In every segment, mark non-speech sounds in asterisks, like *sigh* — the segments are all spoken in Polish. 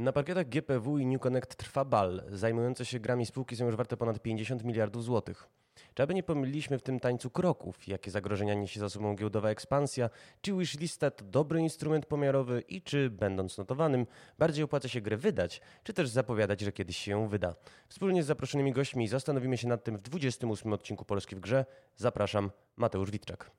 Na parkietach GPW i New Connect trwa bal. Zajmujące się grami spółki są już warte ponad 50 miliardów złotych. Czy aby nie pomyliliśmy w tym tańcu kroków, jakie zagrożenia niesie za sobą giełdowa ekspansja, czy wishlista to dobry instrument pomiarowy i czy, będąc notowanym, bardziej opłaca się grę wydać, czy też zapowiadać, że kiedyś się ją wyda. Wspólnie z zaproszonymi gośćmi zastanowimy się nad tym w 28 odcinku Polski w Grze. Zapraszam, Mateusz Witczak.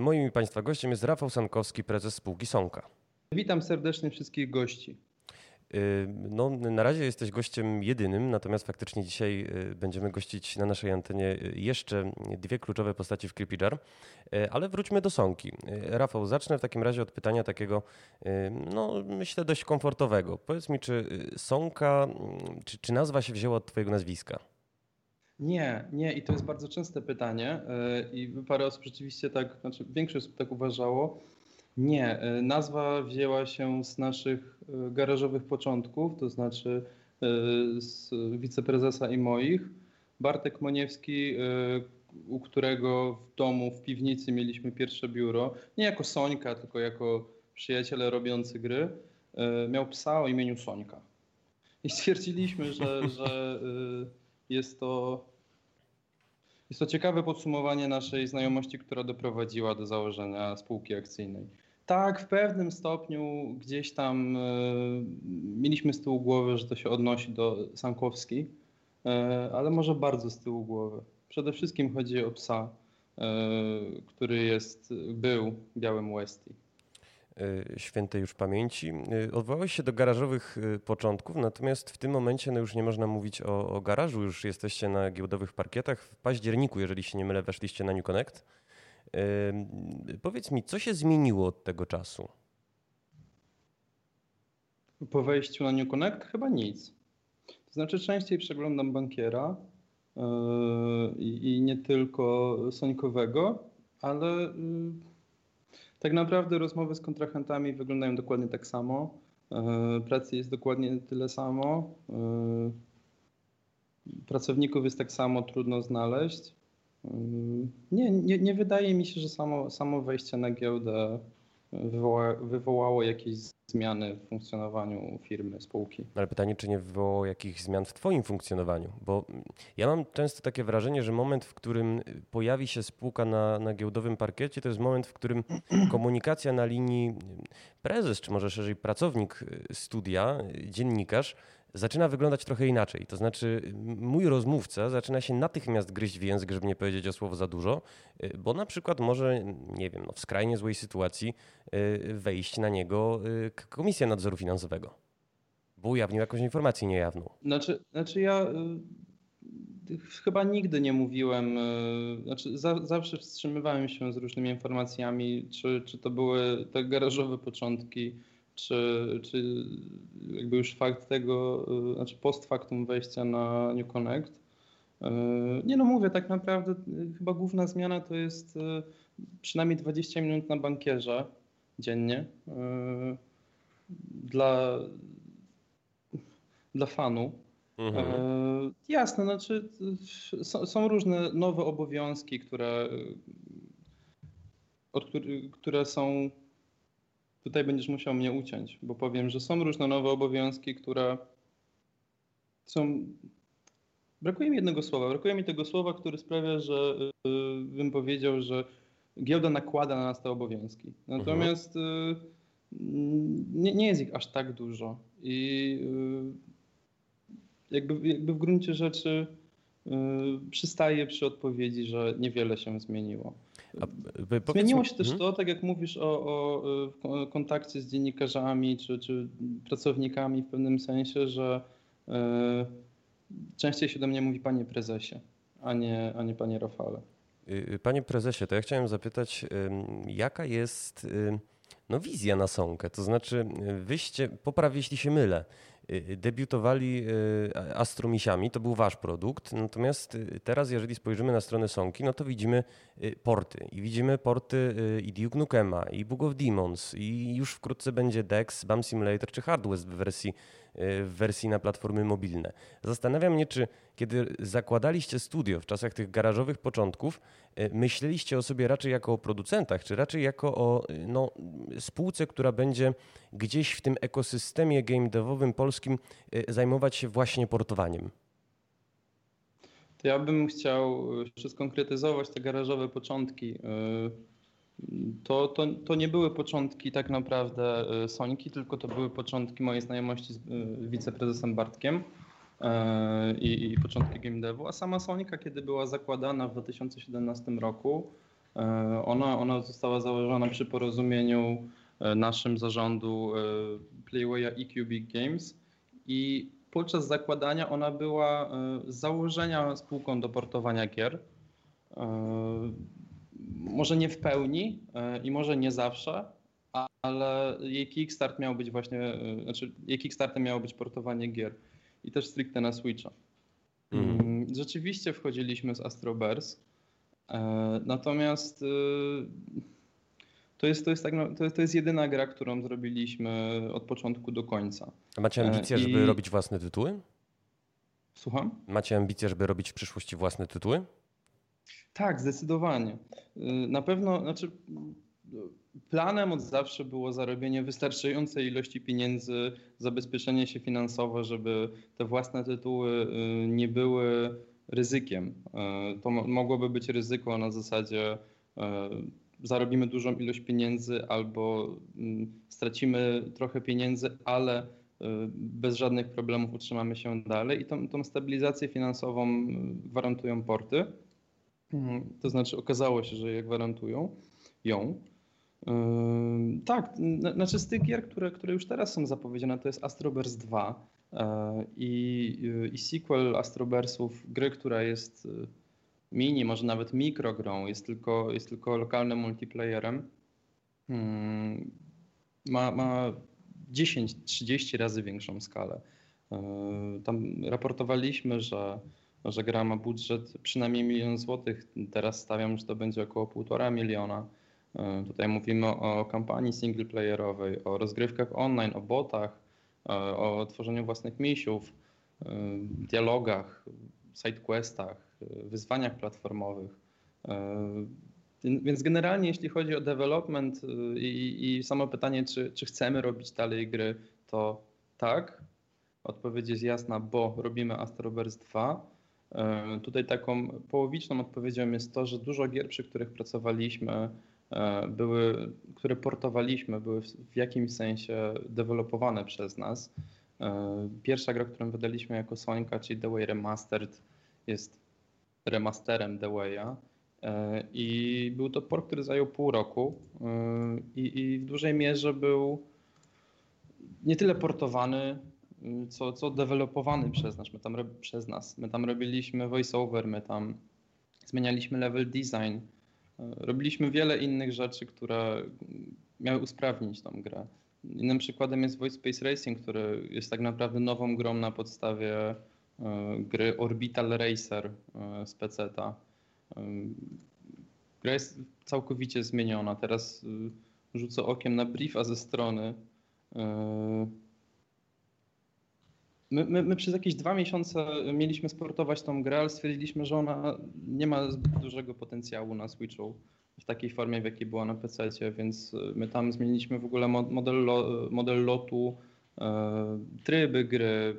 Moim i Państwa gościem jest Rafał Sankowski, prezes spółki Sonka. Witam serdecznie wszystkich gości. Y, no, na razie jesteś gościem jedynym, natomiast faktycznie dzisiaj y, będziemy gościć na naszej antenie jeszcze dwie kluczowe postaci w CreepyJar, y, ale wróćmy do Sonki. Rafał, zacznę w takim razie od pytania takiego, no myślę dość komfortowego. Powiedz mi, czy Sonka, czy, czy nazwa się wzięła od twojego nazwiska? Nie, nie i to jest bardzo częste pytanie i parę osób rzeczywiście tak, znaczy większość osób tak uważało. Nie, e, nazwa wzięła się z naszych e, garażowych początków, to znaczy e, z wiceprezesa i moich. Bartek Moniewski, u którego w domu, w piwnicy mieliśmy pierwsze biuro, nie jako Sońka, tylko jako przyjaciele robiący gry, miał psa o imieniu Sońka. I stwierdziliśmy, że, że jest to jest to ciekawe podsumowanie naszej znajomości, która doprowadziła do założenia spółki akcyjnej. Tak, w pewnym stopniu gdzieś tam e, mieliśmy z tyłu głowy, że to się odnosi do Sankowski, e, ale może bardzo z tyłu głowy. Przede wszystkim chodzi o psa, e, który jest, był białym Westie. Świętej już pamięci. Odwołałeś się do garażowych początków, natomiast w tym momencie no już nie można mówić o, o garażu, już jesteście na giełdowych parkietach. W październiku, jeżeli się nie mylę, weszliście na New Connect. Powiedz mi, co się zmieniło od tego czasu? Po wejściu na New Connect chyba nic. To znaczy częściej przeglądam bankiera yy, i nie tylko sońkowego, ale yy, tak naprawdę rozmowy z kontrahentami wyglądają dokładnie tak samo. Yy, pracy jest dokładnie tyle samo. Pracowników jest tak samo trudno znaleźć. Nie, nie, nie wydaje mi się, że samo, samo wejście na giełdę wywoła, wywołało jakieś zmiany w funkcjonowaniu firmy, spółki. Ale pytanie, czy nie wywołało jakichś zmian w Twoim funkcjonowaniu? Bo ja mam często takie wrażenie, że moment, w którym pojawi się spółka na, na giełdowym parkiecie, to jest moment, w którym *clears throat* komunikacja na linii prezes, czy może szerzej pracownik studia, dziennikarz, zaczyna wyglądać trochę inaczej. To znaczy, mój rozmówca zaczyna się natychmiast gryźć w język, żeby nie powiedzieć o słowo za dużo, y, bo na przykład może, nie wiem, no w skrajnie złej sytuacji y, wejść na niego y, Komisja Nadzoru Finansowego, bo ujawnił jakąś informację niejawną. Znaczy, znaczy ja chyba nigdy nie mówiłem, znaczy za, zawsze wstrzymywałem się z różnymi informacjami, czy, czy to były te garażowe początki, czy, czy jakby już fakt tego, y, znaczy post factum wejścia na New Connect. Y, nie no mówię, tak naprawdę y, chyba główna zmiana to jest przynajmniej 20 minut na bankierze dziennie dla, dla fanu. Mhm. Jasne, znaczy są, są, różne nowe obowiązki, które, od, które są Tutaj będziesz musiał mnie uciąć, bo powiem, że są różne nowe obowiązki, które są. Brakuje mi jednego słowa. Brakuje mi tego słowa, który sprawia, że yy, bym powiedział, że giełda nakłada na nas te obowiązki. Natomiast yy, nie, nie, jest ich aż tak dużo. I yy, jakby, jakby w gruncie rzeczy yy, przystaję przy odpowiedzi, że niewiele się zmieniło. Zmieniło się też hmm? to, tak jak mówisz o, o, kontakcie z dziennikarzami czy, czy pracownikami w pewnym sensie, że y, częściej się do mnie mówi panie prezesie, a nie, a nie panie Rafale. Y, y, panie prezesie, to ja chciałem zapytać, jaka jest no, wizja na Sąkę? To znaczy, wyście, popraw jeśli się mylę, debiutowali Astromisiami, to był wasz produkt, natomiast teraz jeżeli spojrzymy na stronę Sonki, no to widzimy porty i widzimy porty i Duke Nukema, i Book of Demons, i już wkrótce będzie Dex, Bam Simulator czy Hard West w wersji w wersji na platformy mobilne. Zastanawiam mnie, czy kiedy zakładaliście studio w czasach tych garażowych początków, myśleliście o sobie raczej jako o producentach, czy raczej jako o no, spółce, która będzie gdzieś w tym ekosystemie game devowym polskim e, zajmować się właśnie portowaniem? To ja bym chciał jeszcze skonkretyzować te garażowe początki. E, to, to, to nie były początki tak naprawdę Soniki, tylko to były początki mojej znajomości z wiceprezesem Bartkiem i, i początki game devu, a sama Sonika, kiedy była zakładana w 2017 roku, ona, ona została założona przy porozumieniu naszym zarządu Playwaya i Cubic Games i podczas zakładania ona była z założenia spółką do portowania gier może nie w pełni e, i może nie zawsze, ale jej kickstart miał być właśnie, e, znaczy jej kickstartem miało być portowanie gier i też stricte na Switcha. Mhm. Mm. Rzeczywiście wchodziliśmy z Astroverse, e, natomiast to jest, to, jest tak, to, jest, to jest jedyna gra, którą zrobiliśmy od początku do końca. A macie ambicje, I... żeby robić własne tytuły? Słucham? Macie ambicje, żeby robić w przyszłości własne tytuły? Tak, zdecydowanie. Y, na pewno, znaczy planem od zawsze było zarobienie wystarczającej ilości pieniędzy, zabezpieczenie się finansowe, żeby te własne tytuły y, nie były ryzykiem. Y, to mogłoby być ryzyko na zasadzie zarobimy dużą ilość pieniędzy albo mm, stracimy trochę pieniędzy, ale bez żadnych problemów utrzymamy się dalej i tą, tą stabilizację finansową gwarantują porty. Mhm. To znaczy okazało się, że je gwarantują ją. Yy, tak, znaczy z tych gier, które, które już teraz są zapowiedziane, to jest Astroverse 2 yy, i, i sequel Astroversów, gry, która jest mini, może nawet mikrogrą, jest tylko, jest tylko lokalnym multiplayerem. Ma, ma 10-30 razy większą skalę. Tam raportowaliśmy, że że gra ma budżet przynajmniej milion złotych. Teraz stawiam, że to będzie około półtora miliona. E, tutaj mówimy o kampanii singleplayerowej, o rozgrywkach online, o botach, e, o tworzeniu własnych misiów, e, dialogach, sidequestach, wyzwaniach platformowych. Więc generalnie jeśli chodzi o development i, i samo pytanie, czy, czy chcemy robić dalej gry, to tak. Odpowiedź jest jasna, bo robimy Astroverse 2 E, tutaj taką połowiczną odpowiedzią jest to, że dużo gier, przy których pracowaliśmy, e, były, które portowaliśmy, były w jakimś sensie dewelopowane przez nas. E, pierwsza gra, którą wydaliśmy jako Sonika, czyli The Way Remastered, jest remasterem The Way'a. I był to port, który zajął pół roku i, i w dużej mierze był nie tyle portowany, co, co dewelopowany przez nas. My tam, przez nas. My tam robiliśmy voiceover, my tam zmienialiśmy level design. E, robiliśmy wiele innych rzeczy, które miały usprawnić tą grę. Innym przykładem jest Voice Space Racing, który jest tak naprawdę nową grą na podstawie e, gry Orbital Racer e, z PC-ta. Gra jest całkowicie zmieniona. Teraz rzucę okiem na briefa ze strony My, my, my, przez jakieś dwa miesiące mieliśmy sportować tą grę, ale stwierdziliśmy, że ona nie ma zbyt dużego potencjału na Switchu w takiej formie, w jakiej była na PC, więc my tam zmieniliśmy w ogóle model, model lotu, e, tryby gry,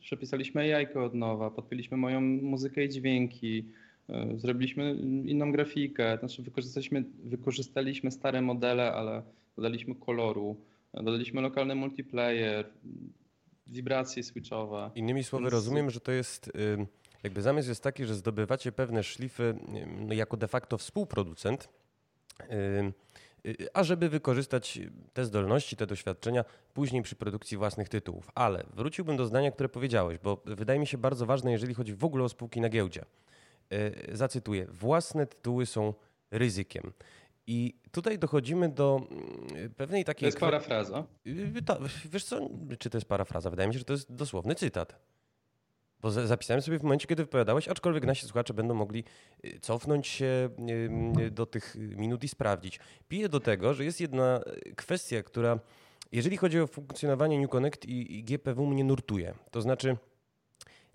przepisaliśmy jajko od nowa, podpięliśmy moją muzykę i dźwięki, e, zrobiliśmy inną grafikę, znaczy wykorzystaliśmy, wykorzystaliśmy stare modele, ale dodaliśmy koloru, dodaliśmy lokalny multiplayer, wibracje switchowe. Innymi słowy, Więc... rozumiem, że to jest jakby zamysł jest taki, że zdobywacie pewne szlify jako de facto współproducent, a żeby wykorzystać te zdolności, te doświadczenia później przy produkcji własnych tytułów. Ale wróciłbym do zdania, które powiedziałeś, bo wydaje mi się bardzo ważne, jeżeli chodzi w ogóle o spółki na giełdzie. Y, zacytuję: Własne tytuły są ryzykiem. I tutaj dochodzimy do mm, pewnej takiej. To jest parafraza. Wiesz co, czy to jest parafraza? Wydaje mi się, że to jest dosłowny cytat. Bo zapisałem sobie w momencie, kiedy wypowiadałeś, aczkolwiek nasi słuchacze będą mogli y, cofnąć się y, do tych minut i sprawdzić. Piję do tego, że jest jedna kwestia, która, jeżeli chodzi o funkcjonowanie New Connect i GPW, mnie nurtuje. To znaczy,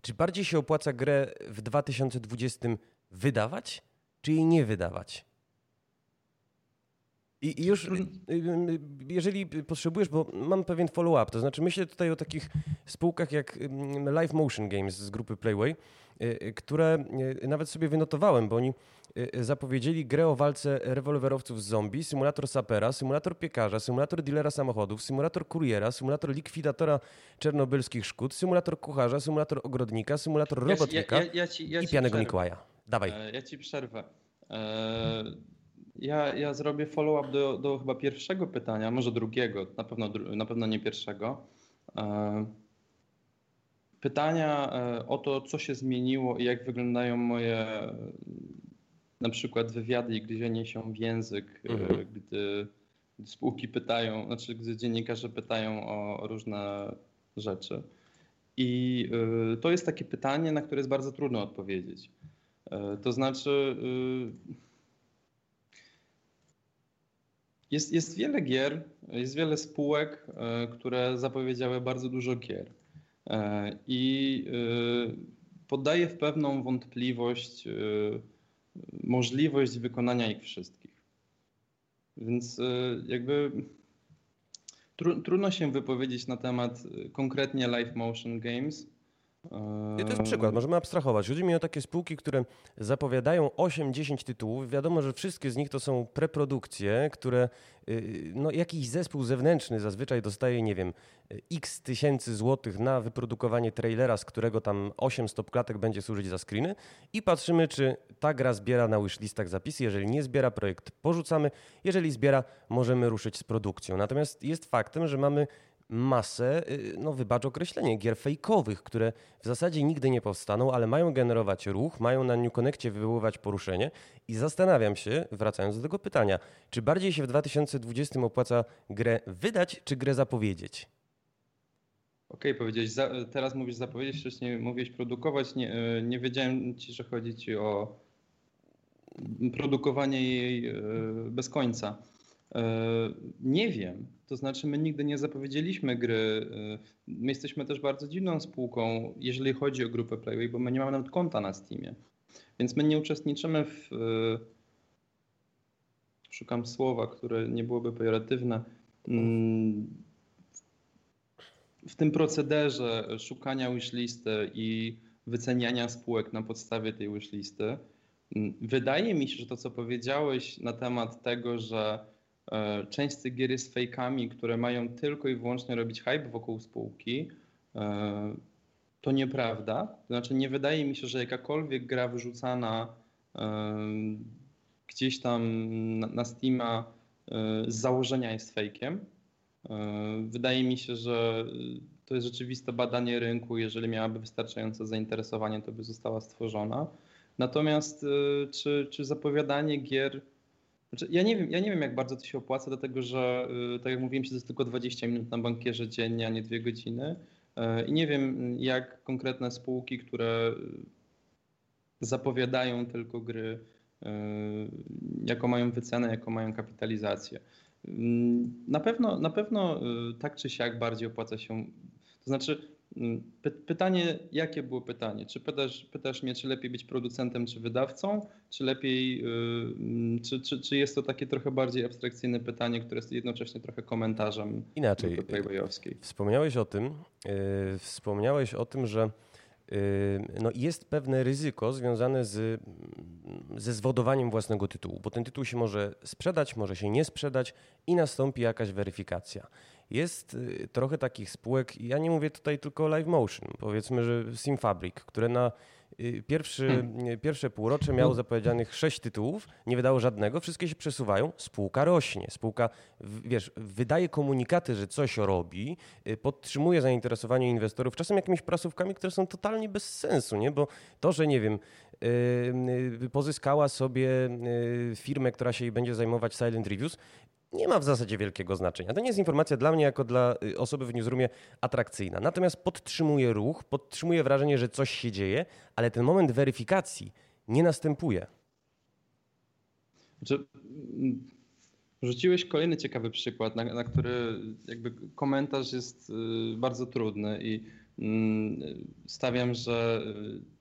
czy bardziej się opłaca grę w 2020 wydawać, czy jej nie wydawać? I już, y, y, jeżeli potrzebujesz, bo mam pewien follow-up, to znaczy myślę tutaj o takich spółkach jak Live Motion Games z grupy Playway, y, które nawet sobie wynotowałem, bo oni zapowiedzieli grę o walce rewolwerowców z zombie, symulator sapera, symulator piekarza, symulator dealera samochodów, symulator kuriera, symulator likwidatora czernobylskich szkód, symulator kucharza, symulator ogrodnika, symulator robotnika ja, ja, ja, i pianego Mikołaja. Dawaj. E, ja ci przerwę. E, ja, ja zrobię follow-up do, do chyba pierwszego pytania, może drugiego, na pewno, na pewno nie pierwszego. E, pytania e, o to, co się zmieniło i jak wyglądają moje na przykład wywiady i gryzienie się w język, e, mhm. gdy spółki pytają, znaczy gdy dziennikarze pytają o różne rzeczy. I to jest takie pytanie, na które jest bardzo trudno odpowiedzieć. To znaczy, jest, jest wiele gier, jest wiele spółek, e, które zapowiedziały bardzo dużo gier. E, I e, poddaje w pewną wątpliwość możliwość wykonania ich wszystkich. Więc jakby trudno się wypowiedzieć na temat konkretnie live motion games, i to jest przykład, możemy abstrahować. Chodzi mi o takie spółki, które zapowiadają 8-10 tytułów. Wiadomo, że wszystkie z nich to są preprodukcje, które y, no, jakiś zespół zewnętrzny zazwyczaj dostaje, nie wiem, x tysięcy złotych na wyprodukowanie trailera, z którego tam 8 stopklatek będzie służyć za screeny i patrzymy, czy ta gra zbiera na wishlistach zapisy. Jeżeli nie zbiera, projekt porzucamy. Jeżeli zbiera, możemy ruszyć z produkcją. Natomiast jest faktem, że mamy masę, y, no wybacz określenie, gier fejkowych, które w zasadzie nigdy nie powstaną, ale mają generować ruch, mają na New Connectie wywoływać poruszenie i zastanawiam się, wracając do tego pytania, czy bardziej się w 2020 opłaca grę wydać, czy grę zapowiedzieć? Okej, okay, powiedziałeś, za, teraz mówisz zapowiedzieć, wcześniej mówiłeś produkować, nie, y, nie wiedziałem ci, że chodzi ci o produkowanie jej y, bez końca. Nie wiem, to znaczy, my nigdy nie zapowiedzieliśmy gry. Y, my jesteśmy też bardzo dziwną spółką, jeżeli chodzi o grupę Playway, bo my nie mamy nawet konta na Steamie. Więc my nie uczestniczymy w. Y, szukam słowa, które nie byłoby pejoratywne. Mm, w tym procederze szukania wishlisty i wyceniania spółek na podstawie tej wishlisty. Mm, wydaje mi się, że to, co powiedziałeś na temat tego, że E, część z tych gier jest fejkami, które mają tylko i wyłącznie robić hype wokół spółki. E, to nieprawda. To znaczy, nie wydaje mi się, że jakakolwiek gra wyrzucana e, gdzieś tam na Steama z założenia jest fejkiem. Wydaje mi się, że to jest rzeczywiste badanie rynku. Jeżeli miałaby wystarczające zainteresowanie, to by została stworzona. Natomiast czy, czy zapowiadanie gier znaczy, ja, nie wiem, ja nie wiem, jak bardzo to się opłaca, dlatego że, y, tak jak mówiłem, to jest tylko 20 minut na bankierze dziennie, a nie dwie godziny. Y, I nie wiem, jak konkretne spółki, które zapowiadają tylko gry, y, jaką mają wycenę, jaką mają kapitalizację. Na pewno, na pewno tak czy siak bardziej opłaca się. To znaczy, pytanie, jakie było pytanie? Czy pytasz, pytasz mnie, czy lepiej być producentem, czy wydawcą, czy lepiej, yy, czy, czy, czy jest to takie trochę bardziej abstrakcyjne pytanie, które jest jednocześnie trochę komentarzem Inaczej. Wspomniałeś o tym, yy, wspomniałeś o tym, że yy, no jest pewne ryzyko związane z, ze zwodowaniem własnego tytułu, bo ten tytuł się może sprzedać, może się nie sprzedać i nastąpi jakaś weryfikacja. Jest y, trochę takich spółek, ja nie mówię tutaj tylko o Live Motion, powiedzmy, że Simfabric, które na y, pierwszy, hmm. pierwsze półrocze miało zapowiedzianych sześć tytułów, nie wydało żadnego, wszystkie się przesuwają, spółka rośnie, spółka, wiesz, wydaje komunikaty, że coś robi, podtrzymuje zainteresowanie inwestorów, czasem jakimiś prasówkami, które są totalnie bez sensu, nie? bo to, że nie wiem, pozyskała sobie firmę, która się jej będzie zajmować Silent Reviews, nie ma w zasadzie wielkiego znaczenia. To nie jest informacja dla mnie jako dla y, osoby w newsroomie atrakcyjna. Natomiast podtrzymuje ruch, podtrzymuje wrażenie, że coś się dzieje, ale ten moment weryfikacji nie następuje. Znaczy, mm, rzuciłeś kolejny ciekawy przykład, na, na który jakby komentarz jest y, bardzo trudny i mm, stawiam, że y,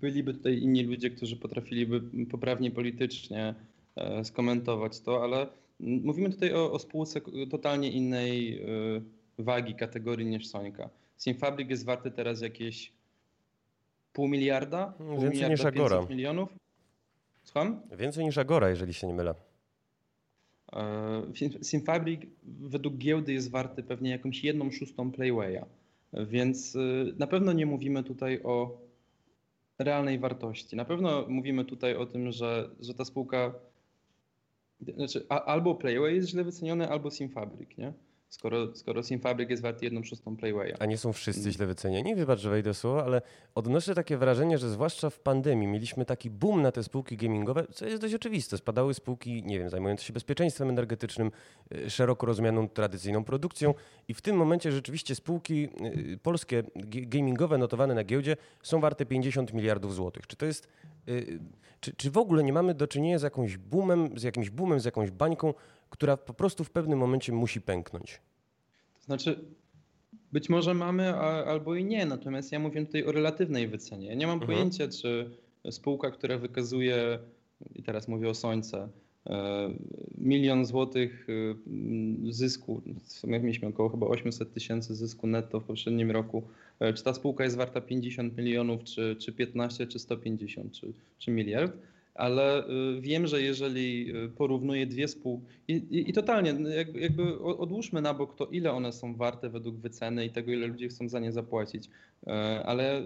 byliby tutaj inni ludzie, którzy potrafiliby poprawnie politycznie e, skomentować to, ale Mówimy tutaj o, o spółce totalnie innej y, wagi, kategorii niż Sońka. Simfabrik jest warty teraz jakieś pół miliarda? Pół Więcej miliarda niż Agora. milionów? Słucham? Więcej niż Agora, jeżeli się nie mylę. E, Simfabrik według giełdy jest warty pewnie jakąś jedną szóstą Playwaya, więc y, na pewno nie mówimy tutaj o realnej wartości. Na pewno mówimy tutaj o tym, że, że ta spółka znaczy, a, albo Playway jest źle wyceniony, albo Simfabrik, nie? skoro, skoro Simfabrik jest wart jedną szóstą Playwaya. A nie są wszyscy źle wycenieni? Wybacz, że wejdę słowo, ale odnoszę takie wrażenie, że zwłaszcza w pandemii mieliśmy taki boom na te spółki gamingowe, co jest dość oczywiste. Spadały spółki, nie wiem, zajmujące się bezpieczeństwem energetycznym, y, szeroko rozumianą tradycyjną produkcją i w tym momencie rzeczywiście spółki y, polskie gamingowe notowane na giełdzie są warte 50 miliardów złotych. Czy to jest... Y, czy, czy w ogóle nie mamy do czynienia z jakimś boomem, z jakimś boomem, z jakąś bańką, która po prostu w pewnym momencie musi pęknąć. To znaczy, być może mamy, a, albo i nie, natomiast ja mówię tutaj o relatywnej wycenie. nie mam mhm. pojęcia, czy spółka, która wykazuje, i teraz mówię o Sońce, e, milion złotych e, zysku, w sumie mieliśmy około chyba 800 tysięcy zysku netto w poprzednim roku, czy ta spółka jest warta 50 milionów, czy, czy 15, czy 150, czy, czy miliard ale y, wiem, że jeżeli y, porównuję dwie spółki i, i, i, totalnie jakby, jakby odłóżmy na bok to, ile one są warte według wyceny i tego, ile ludzie chcą za nie zapłacić, e, ale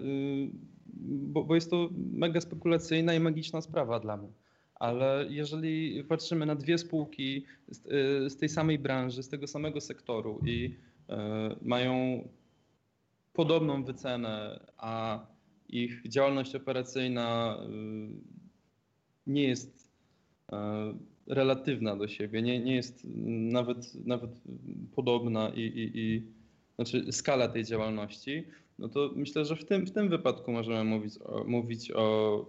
bo, bo jest to mega spekulacyjna i magiczna sprawa dla mnie. Ale jeżeli patrzymy na dwie spółki z, z tej samej branży, z tego samego sektoru i e, mają podobną wycenę, a ich działalność operacyjna nie jest e, relatywna do siebie, nie, nie jest nawet, nawet podobna i, i, i znaczy skala tej działalności, no to myślę, że w tym, w tym wypadku możemy mówić o, mówić o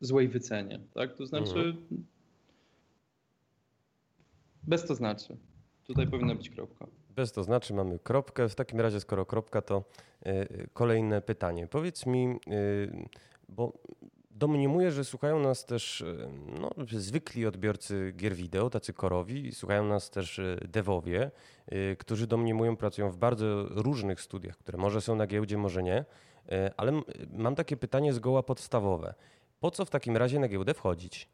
złej wycenie. Tak? To znaczy, mhm. bez to znaczy. Tutaj powinna być kropka. Bez to znaczy mamy kropkę. W takim razie, skoro kropka, to y, kolejne pytanie. Powiedz mi, y, bo Domniemuję, że słuchają nas też e, no, zwykli odbiorcy gier wideo, tacy korowi, słuchają nas też e, devowie, e, którzy domniemują, pracują w bardzo różnych studiach, które może są na giełdzie, może nie, ale mam takie pytanie zgoła podstawowe. Po co w takim razie na giełdę wchodzić?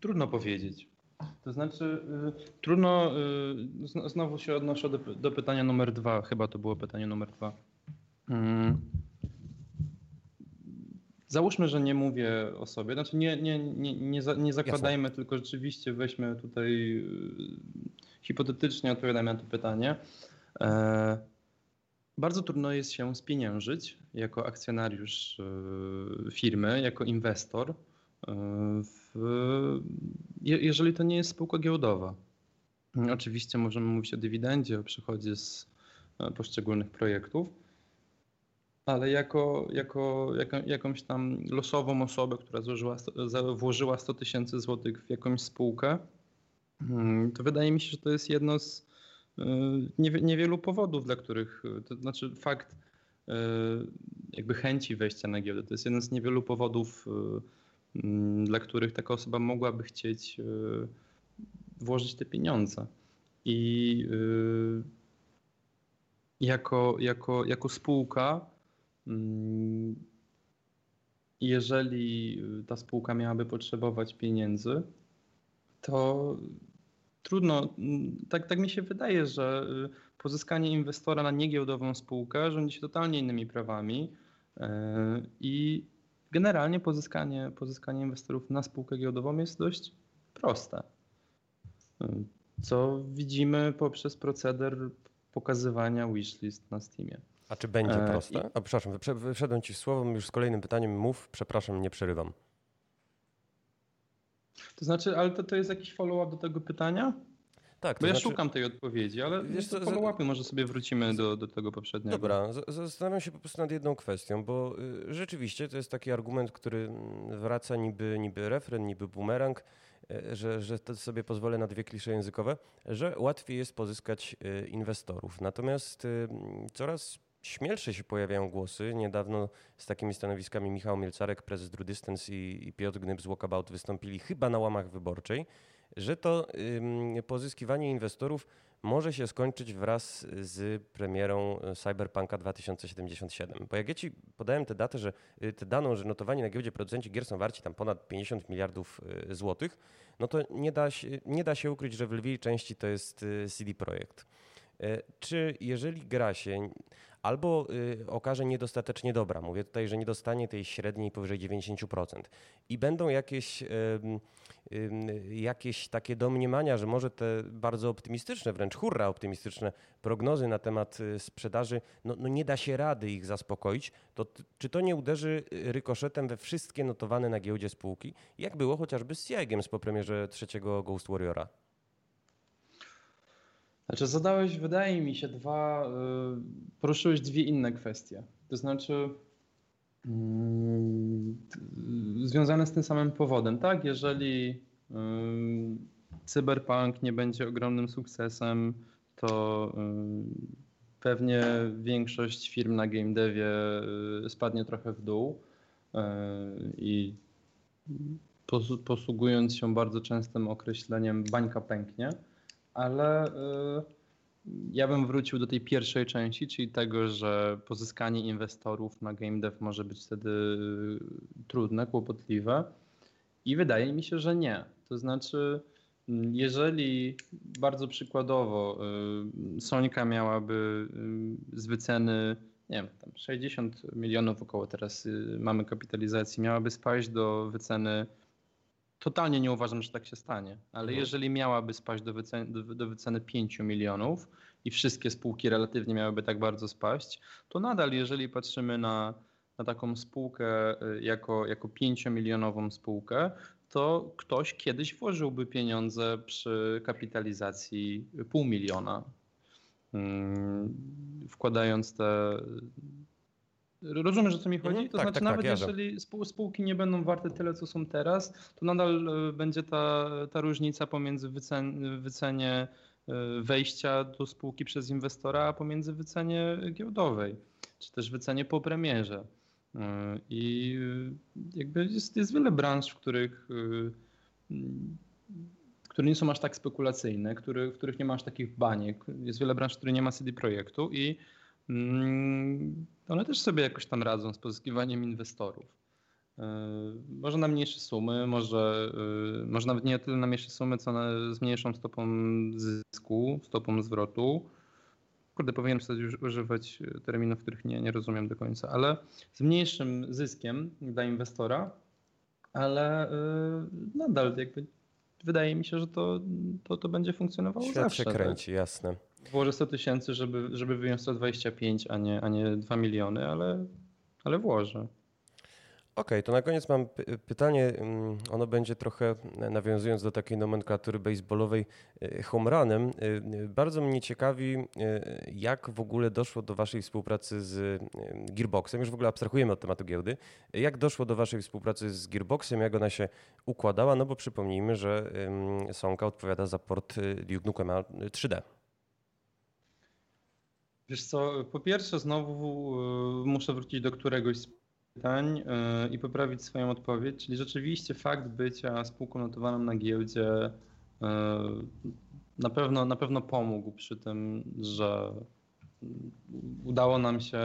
Trudno powiedzieć. To znaczy, y, trudno, y, znowu się odnoszę do, do, pytania numer dwa, chyba to było pytanie numer dwa. Hmm Załóżmy, że nie mówię o sobie, znaczy nie, nie, nie, nie, za, nie zakładajmy, Jasne. tylko rzeczywiście weźmy tutaj y, hipotetycznie odpowiadamy na to pytanie. E, bardzo trudno jest się spieniężyć jako akcjonariusz firmy, jako inwestor, w, jeżeli to nie jest spółka giełdowa. Oczywiście możemy mówić o dywidendzie, o przychodzie z e, poszczególnych projektów ale jako, jako, jako jakąś tam losową osobę, która złożyła, włożyła 100 tysięcy złotych w jakąś spółkę, hmm, to wydaje mi się, że to jest jedno z y, niewielu powodów, dla których, to znaczy fakt jakby chęci wejścia na giełdę, to jest jeden z niewielu powodów, mm, dla których taka osoba mogłaby chcieć włożyć te pieniądze. I jako, jako, jako spółka Mm, jeżeli ta spółka miałaby potrzebować pieniędzy, to trudno, tak, tak mi się wydaje, że pozyskanie inwestora na niegiełdową spółkę rządzi się totalnie innymi prawami i generalnie pozyskanie, pozyskanie inwestorów na spółkę giełdową jest dość proste. Co widzimy poprzez proceder pokazywania wishlist na Steamie. A czy będzie e, proste? I... A przepraszam, wyszedłem ci słowo, już z kolejnym pytaniem mów, przepraszam, nie przerywam. To znaczy, ale to, to jest jakiś follow-up do tego pytania? Tak. Bo ja znaczy... szukam tej odpowiedzi, ale wiesz co, może sobie wrócimy do, do tego poprzedniego. Dobra, zastanawiam się po prostu nad jedną kwestią, bo y, rzeczywiście to jest taki argument, który mm, wraca niby, niby refren, niby bumerang, y, że, że sobie pozwolę na dwie klisze językowe, że łatwiej jest pozyskać y, inwestorów. Natomiast coraz śmielsze się pojawiają głosy. Niedawno z takimi stanowiskami Michał Mielcarek, prezes Drew Distance i, i Piotr Gnyb z Walkabout wystąpili chyba na łamach wyborczej, że to pozyskiwanie inwestorów może się skończyć wraz z premierą Cyberpunka 2077. Bo jak ja ci podałem tę datę, że y, tę daną, że notowanie na giełdzie producenci gier są warci tam ponad 50 miliardów y, złotych, no to nie da się, nie da się ukryć, że w lwiej części to jest y, CD Projekt. Czy jeżeli gra się albo y, okaże niedostatecznie dobra. Mówię tutaj, że nie dostanie tej średniej powyżej 90%. I będą jakieś, jakieś takie domniemania, że może te bardzo optymistyczne, wręcz hurra optymistyczne prognozy na temat y, sprzedaży, no, no nie da się rady ich zaspokoić, to czy to nie uderzy y, rykoszetem we wszystkie notowane na giełdzie spółki, jak było chociażby z CIEG-iem po premierze trzeciego Ghost Warriora? Znaczy, zadałeś, wydaje mi się, dwa, y, poruszyłeś dwie inne kwestie. To znaczy, mm, związane z tym samym powodem, tak? Jeżeli y, cyberpunk nie będzie ogromnym sukcesem, to y, pewnie większość firm na game devie spadnie trochę w dół i posługując się bardzo częstym określeniem bańka pęknie ale y, ja bym wrócił do tej pierwszej części, czyli tego, że pozyskanie inwestorów na game dev może być wtedy trudne, kłopotliwe. I wydaje mi się, że nie. To znaczy, jeżeli bardzo przykładowo y, Sonika miałaby y, z wyceny, nie wiem, tam 60 milionów około teraz mamy kapitalizacji, miałaby spaść do wyceny Totalnie nie uważam, że tak się stanie, ale no. jeżeli miałaby spaść do wyceny, do, do wyceny 5 milionów i wszystkie spółki relatywnie miałyby tak bardzo spaść, to nadal, jeżeli patrzymy na, na taką spółkę y, jako, jako 5-milionową spółkę, to ktoś kiedyś włożyłby pieniądze przy kapitalizacji pół miliona, hmm, wkładając te Rozumiesz, o co mi chodzi? Mhm, to tak, znaczy, tak, nawet tak, jeżeli spółki nie będą warte tyle, co są teraz, to nadal e, będzie ta, ta różnica pomiędzy wycen, wycenie e, wejścia do spółki przez inwestora, a pomiędzy wycenie giełdowej, czy też wycenie po premierze. E, I jakby jest, jest wiele branż, w których, które nie są aż tak spekulacyjne, który, w których nie ma aż takich baniek. Jest wiele branż, w których nie ma CD projektu i one też sobie jakoś tam radzą z pozyskiwaniem inwestorów. E, może na mniejsze sumy, może, e, może nawet nie tyle na mniejsze sumy, co na, z mniejszą stopą zysku, stopą zwrotu. Kurde, powinienem sobie już używać terminów, których nie, nie rozumiem do końca, ale z mniejszym zyskiem dla inwestora, ale e, nadal jakby wydaje mi się, że to, to, to będzie funkcjonowało Świat zawsze. się tak? kręci, tak? jasne włożę 100 tysięcy, żeby, żeby wyjąć 125, a nie, a nie 2 miliony, ale, ale włożę. Okej, okay, to na koniec mam pytanie. Mm, ono będzie trochę nawiązując do takiej nomenklatury baseballowej home runem. Y, y, bardzo mnie ciekawi, jak w ogóle doszło do Waszej współpracy z Gearboxem. Już w ogóle abstrahujemy od tematu giełdy. Jak doszło do Waszej współpracy z Gearboxem, jak ona się układała? No bo przypomnijmy, że Sonka odpowiada za port Duke Nukem 3D. Wiesz co, po pierwsze znowu y, muszę wrócić do któregoś z pytań y, i poprawić swoją odpowiedź, czyli rzeczywiście fakt bycia spółką notowaną na giełdzie y, na pewno, na pewno pomógł przy tym, że udało nam się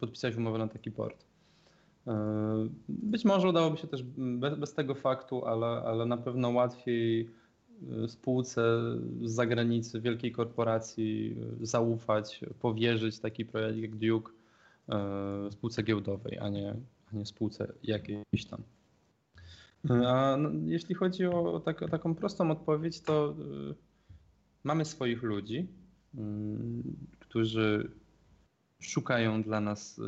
podpisać umowę na taki port. Być może udałoby się też bez, bez tego faktu, ale, ale na pewno łatwiej spółce z zagranicy, wielkiej korporacji y, zaufać, powierzyć taki projekt jak Duke y, spółce giełdowej, a nie, a nie spółce jakiejś tam. A no, jeśli chodzi o, tak, o taką prostą odpowiedź, to mamy swoich ludzi, którzy szukają dla nas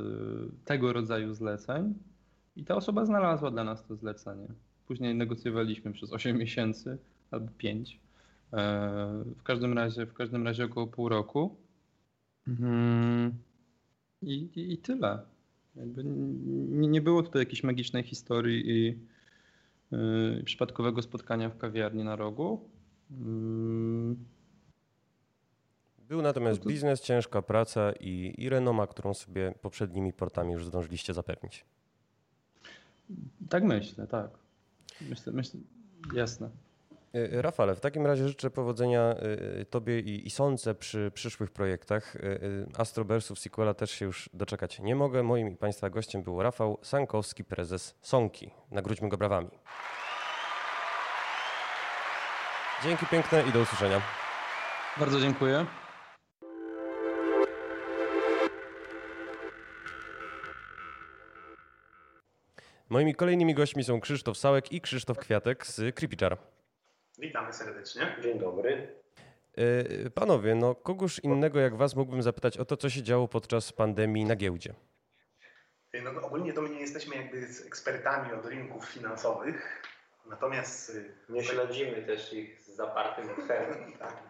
tego rodzaju zleceń i ta osoba znalazła dla nas to zlecenie. Później negocjowaliśmy przez 8 miesięcy albo 5. E, w każdym razie, w każdym razie około pół roku. Mhm. I, i, i tyle. Jakby nie, nie było tutaj jakiejś magicznej historii i yy, przypadkowego spotkania w kawiarni na rogu. Yy. Był natomiast to... biznes, ciężka praca i, i renoma, którą sobie poprzednimi portami już zdążyliście zapewnić. Tak myślę, tak. Myślę, myślę, jasne. E, Rafale, w takim razie życzę powodzenia e, Tobie i, i Sące przy przyszłych projektach. E, Astrobersów sequela też się już doczekać nie mogę. Moim i Państwa gościem był Rafał Sankowski, prezes Sonki. Nagródźmy go brawami. Dzięki piękne i do usłyszenia. Bardzo dziękuję. Moimi kolejnymi gośćmi są Krzysztof Sałek i Krzysztof Kwiatek z Creepyjar. Witamy serdecznie. Dzień dobry. E, panowie, no kogoż innego jak was mógłbym zapytać o to, co się działo podczas pandemii na giełdzie? No, no, ogólnie to my nie jesteśmy jakby ekspertami od rynków finansowych, natomiast... Y, nie śledzimy też ich z zapartym tchem. *laughs* tak.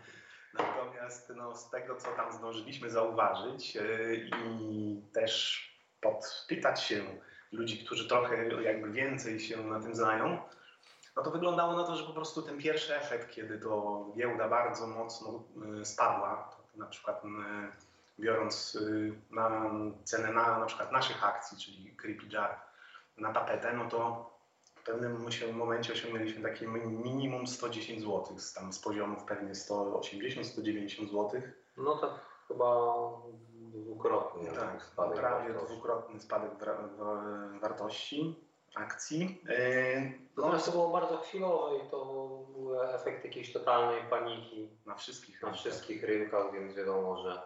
Natomiast no, z tego, co tam zdążyliśmy zauważyć yy, i też podpytać się ludzi, którzy trochę jakby więcej się na tym znają, no to wyglądało na to, że po prostu ten pierwszy efekt, kiedy to giełda bardzo mocno y, spadła, na przykład y, biorąc y, na cenę na, na przykład naszych akcji, czyli Creepy Jar na tapetę, no to w pewnym momencie osiągnęliśmy takie minimum 110 zł, tam z poziomów pewnie 180-190 zł. No to chyba dwukrotnie. Tak, prawie dwukrotny spadek wartości akcji. Natomiast to było bardzo chwilowe i to był efekt jakiejś totalnej paniki na wszystkich, na wszystkich rynkach, więc wiadomo, że,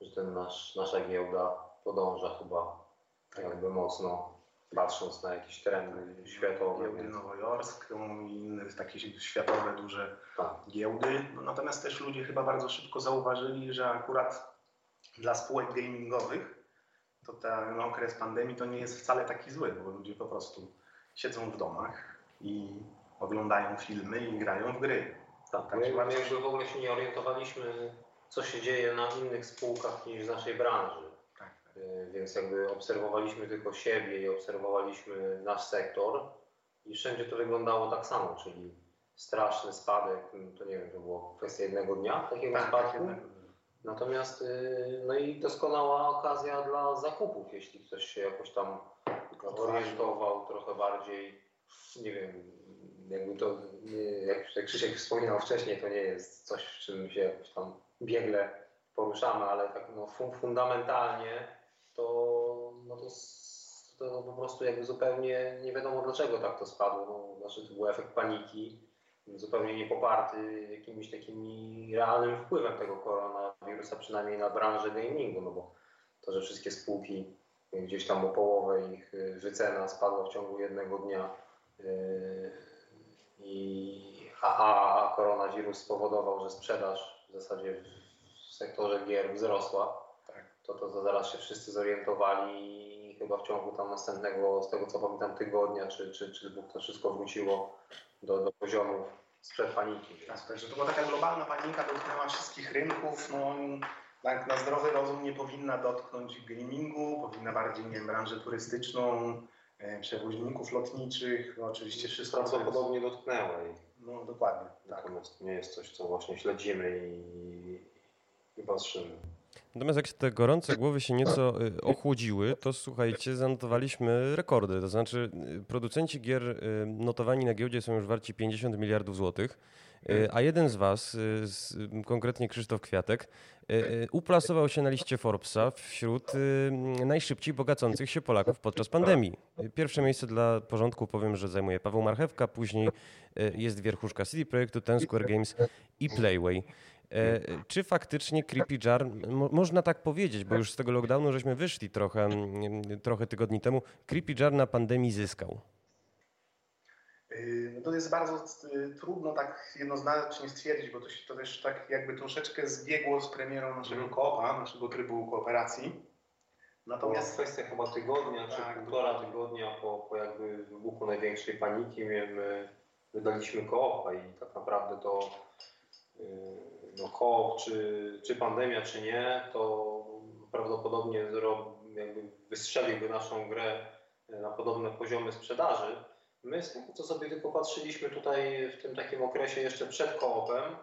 że ten nasz, nasza giełda podąża chyba tak. jakby mocno patrząc na jakieś trendy światowe. Giełdy więc... nowojorską i inne takie światowe duże tak. giełdy. No, natomiast też ludzie chyba bardzo szybko zauważyli, że akurat dla spółek gamingowych to ten okres pandemii to nie jest wcale taki zły, bo ludzie po prostu siedzą w domach i oglądają filmy i grają w gry. Tak, tak my, my jakby w ogóle się nie orientowaliśmy, co się dzieje na innych spółkach niż w naszej branży. Tak, tak. Więc jakby obserwowaliśmy tylko siebie i obserwowaliśmy nasz sektor i wszędzie to wyglądało tak samo, czyli straszny spadek, to nie wiem, to było kwestia jednego dnia takiego tak, spadku. Tak, Natomiast y, no i doskonała okazja dla zakupów, jeśli ktoś się jakoś tam orientował trochę bardziej, nie wiem, jakby to, jak Krzysiek wspominał wcześniej, to nie jest coś, w czym się jakoś tam biegle poruszamy, ale tak no, fundamentalnie to, no to, to po prostu jakby zupełnie nie wiadomo dlaczego tak to spadło. No, znaczy to był efekt paniki zupełnie nie poparty jakimś takimi realnym wpływem tego koronawirusa, przynajmniej na branżę gamingu, no bo to, że wszystkie spółki gdzieś tam o połowę ich y, wycena spadła w ciągu jednego dnia yy, i a, a koronawirus spowodował, że sprzedaż w zasadzie w sektorze gier wzrosła, tak. to, to, to zaraz się wszyscy zorientowali chyba w ciągu tam następnego, z tego co pamiętam, tygodnia czy, czy, czy dwóch to wszystko wróciło do, do poziomów sprzed paniki. Tak, także to była taka globalna panika, dotknęła wszystkich rynków. No, tak na zdrowy rozum nie powinna dotknąć gamingu, powinna bardziej, nie wiem, branżę turystyczną, e, przewoźników lotniczych, no oczywiście wszystko. Prawdopodobnie dotknęła. No dokładnie. Tak. Natomiast nie jest coś, co właśnie śledzimy i, i patrzymy. Natomiast jak te gorące głowy się nieco y, ochłodziły, to słuchajcie, zanotowaliśmy rekordy. To znaczy y, producenci gier y, notowani na giełdzie są już warci 50 miliardów złotych, a jeden z was, konkretnie Krzysztof Kwiatek, uplasował się na liście Forbesa wśród najszybciej bogacących się Polaków podczas pandemii. Pierwsze miejsce dla porządku powiem, że zajmuje Paweł Marchewka, później jest wierchuszka CD Projektu, Ten Square Games i Playway. E, czy faktycznie Creepy Jar, można tak powiedzieć, bo już z tego lockdownu żeśmy wyszli trochę, trochę tygodni temu, Creepy Jar na pandemii zyskał? Y, no to jest bardzo y, trudno tak jednoznacznie stwierdzić, bo to się to też tak jakby troszeczkę zbiegło z premierą naszego mhm. koopa, naszego trybu kooperacji. Natomiast to kwestia chyba tygodnia, tak, czy półtora tygodnia po, po jakby wybuchu największej paniki my wydaliśmy koopa i tak naprawdę to y, no, koop, czy, czy pandemia, czy nie, to prawdopodobnie jakby wystrzeliłby naszą grę na podobne poziomy sprzedaży. My z tego, co sobie tylko patrzyliśmy tutaj w tym takim okresie jeszcze przed koopem,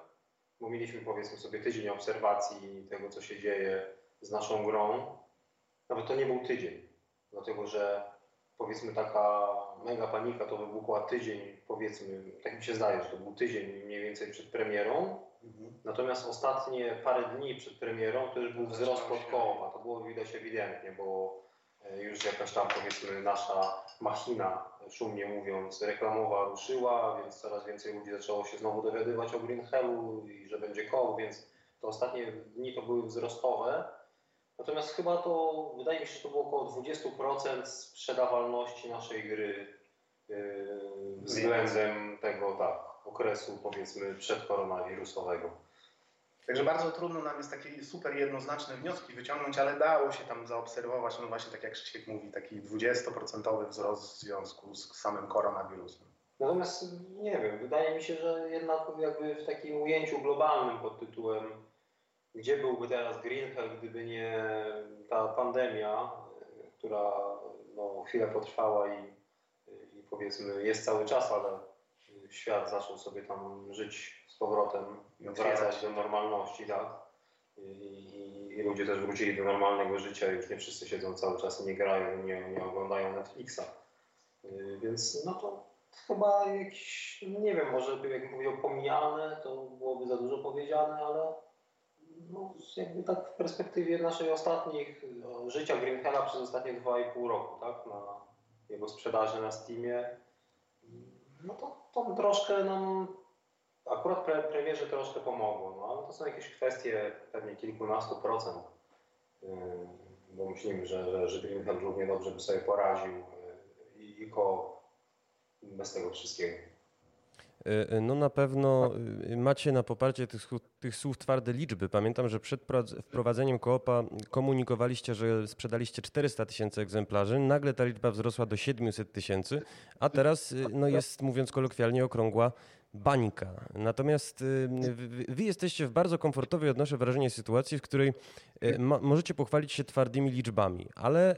bo mieliśmy powiedzmy sobie tydzień obserwacji tego, co się dzieje z naszą grą. Nawet to nie był tydzień, dlatego że powiedzmy taka mega panika to wybuchła tydzień, powiedzmy, tak mi się zdaje, że to był tydzień mniej więcej przed premierą. Mhm. Natomiast ostatnie parę dni przed premierą to już był wzrost podkołowa. To było widać ewidentnie, bo e, już jakaś tam powiedzmy nasza machina, szumnie mówiąc, reklamowa ruszyła, więc coraz więcej ludzi zaczęło się znowu dowiadywać o Green Hellu i że będzie koło, więc te ostatnie dni to były wzrostowe. Natomiast chyba to, wydaje mi się, że to było około 20% sprzedawalności naszej gry yy, względem tego, tak, okresu powiedzmy przedkoronawirusowego. Także bardzo trudno nam jest takie super jednoznaczne wnioski wyciągnąć, ale dało się tam zaobserwować, no właśnie tak jak Krzysiek mówi, taki 20% wzrost w związku z samym koronawirusem. Natomiast nie wiem, wydaje mi się, że jednak jakby w takim ujęciu globalnym pod tytułem gdzie byłby teraz Greenhell, gdyby nie ta pandemia, która no, chwilę potrwała i, i powiedzmy jest cały czas, ale świat zaczął sobie tam żyć z powrotem, wracać do normalności, tak? I, I, ludzie też wrócili do normalnego życia, już nie wszyscy siedzą cały czas i nie grają, nie, nie oglądają Netflixa. Y, więc no to chyba jakieś, nie wiem, może jak mówił pomijalne, to byłoby za dużo powiedziane, ale no, jakby tak w perspektywie naszej ostatnich no, życia Greenhella przez ostatnie 2,5 roku, tak, na jego sprzedaży na Steamie, no to, to troszkę nam akurat pre, premierze troszkę pomogło, no ale to są jakieś kwestie pewnie kilkunastu procent, yy, bo myślimy, że, że, że Greenhell równie dobrze by sobie poradził yy, i, i ko bez tego wszystkiego. E, no na pewno macie na poparcie tych, tych słów twarde liczby. Pamiętam, że przed wprowadzeniem koopa komunikowaliście, że sprzedaliście 400 tysięcy egzemplarzy. Nagle ta liczba wzrosła do 700 tysięcy, a teraz no jest, mówiąc kolokwialnie, okrągła bańka. Natomiast wy jesteście w bardzo komfortowej, odnoszę wrażenie, sytuacji, w której możecie pochwalić się twardymi liczbami, ale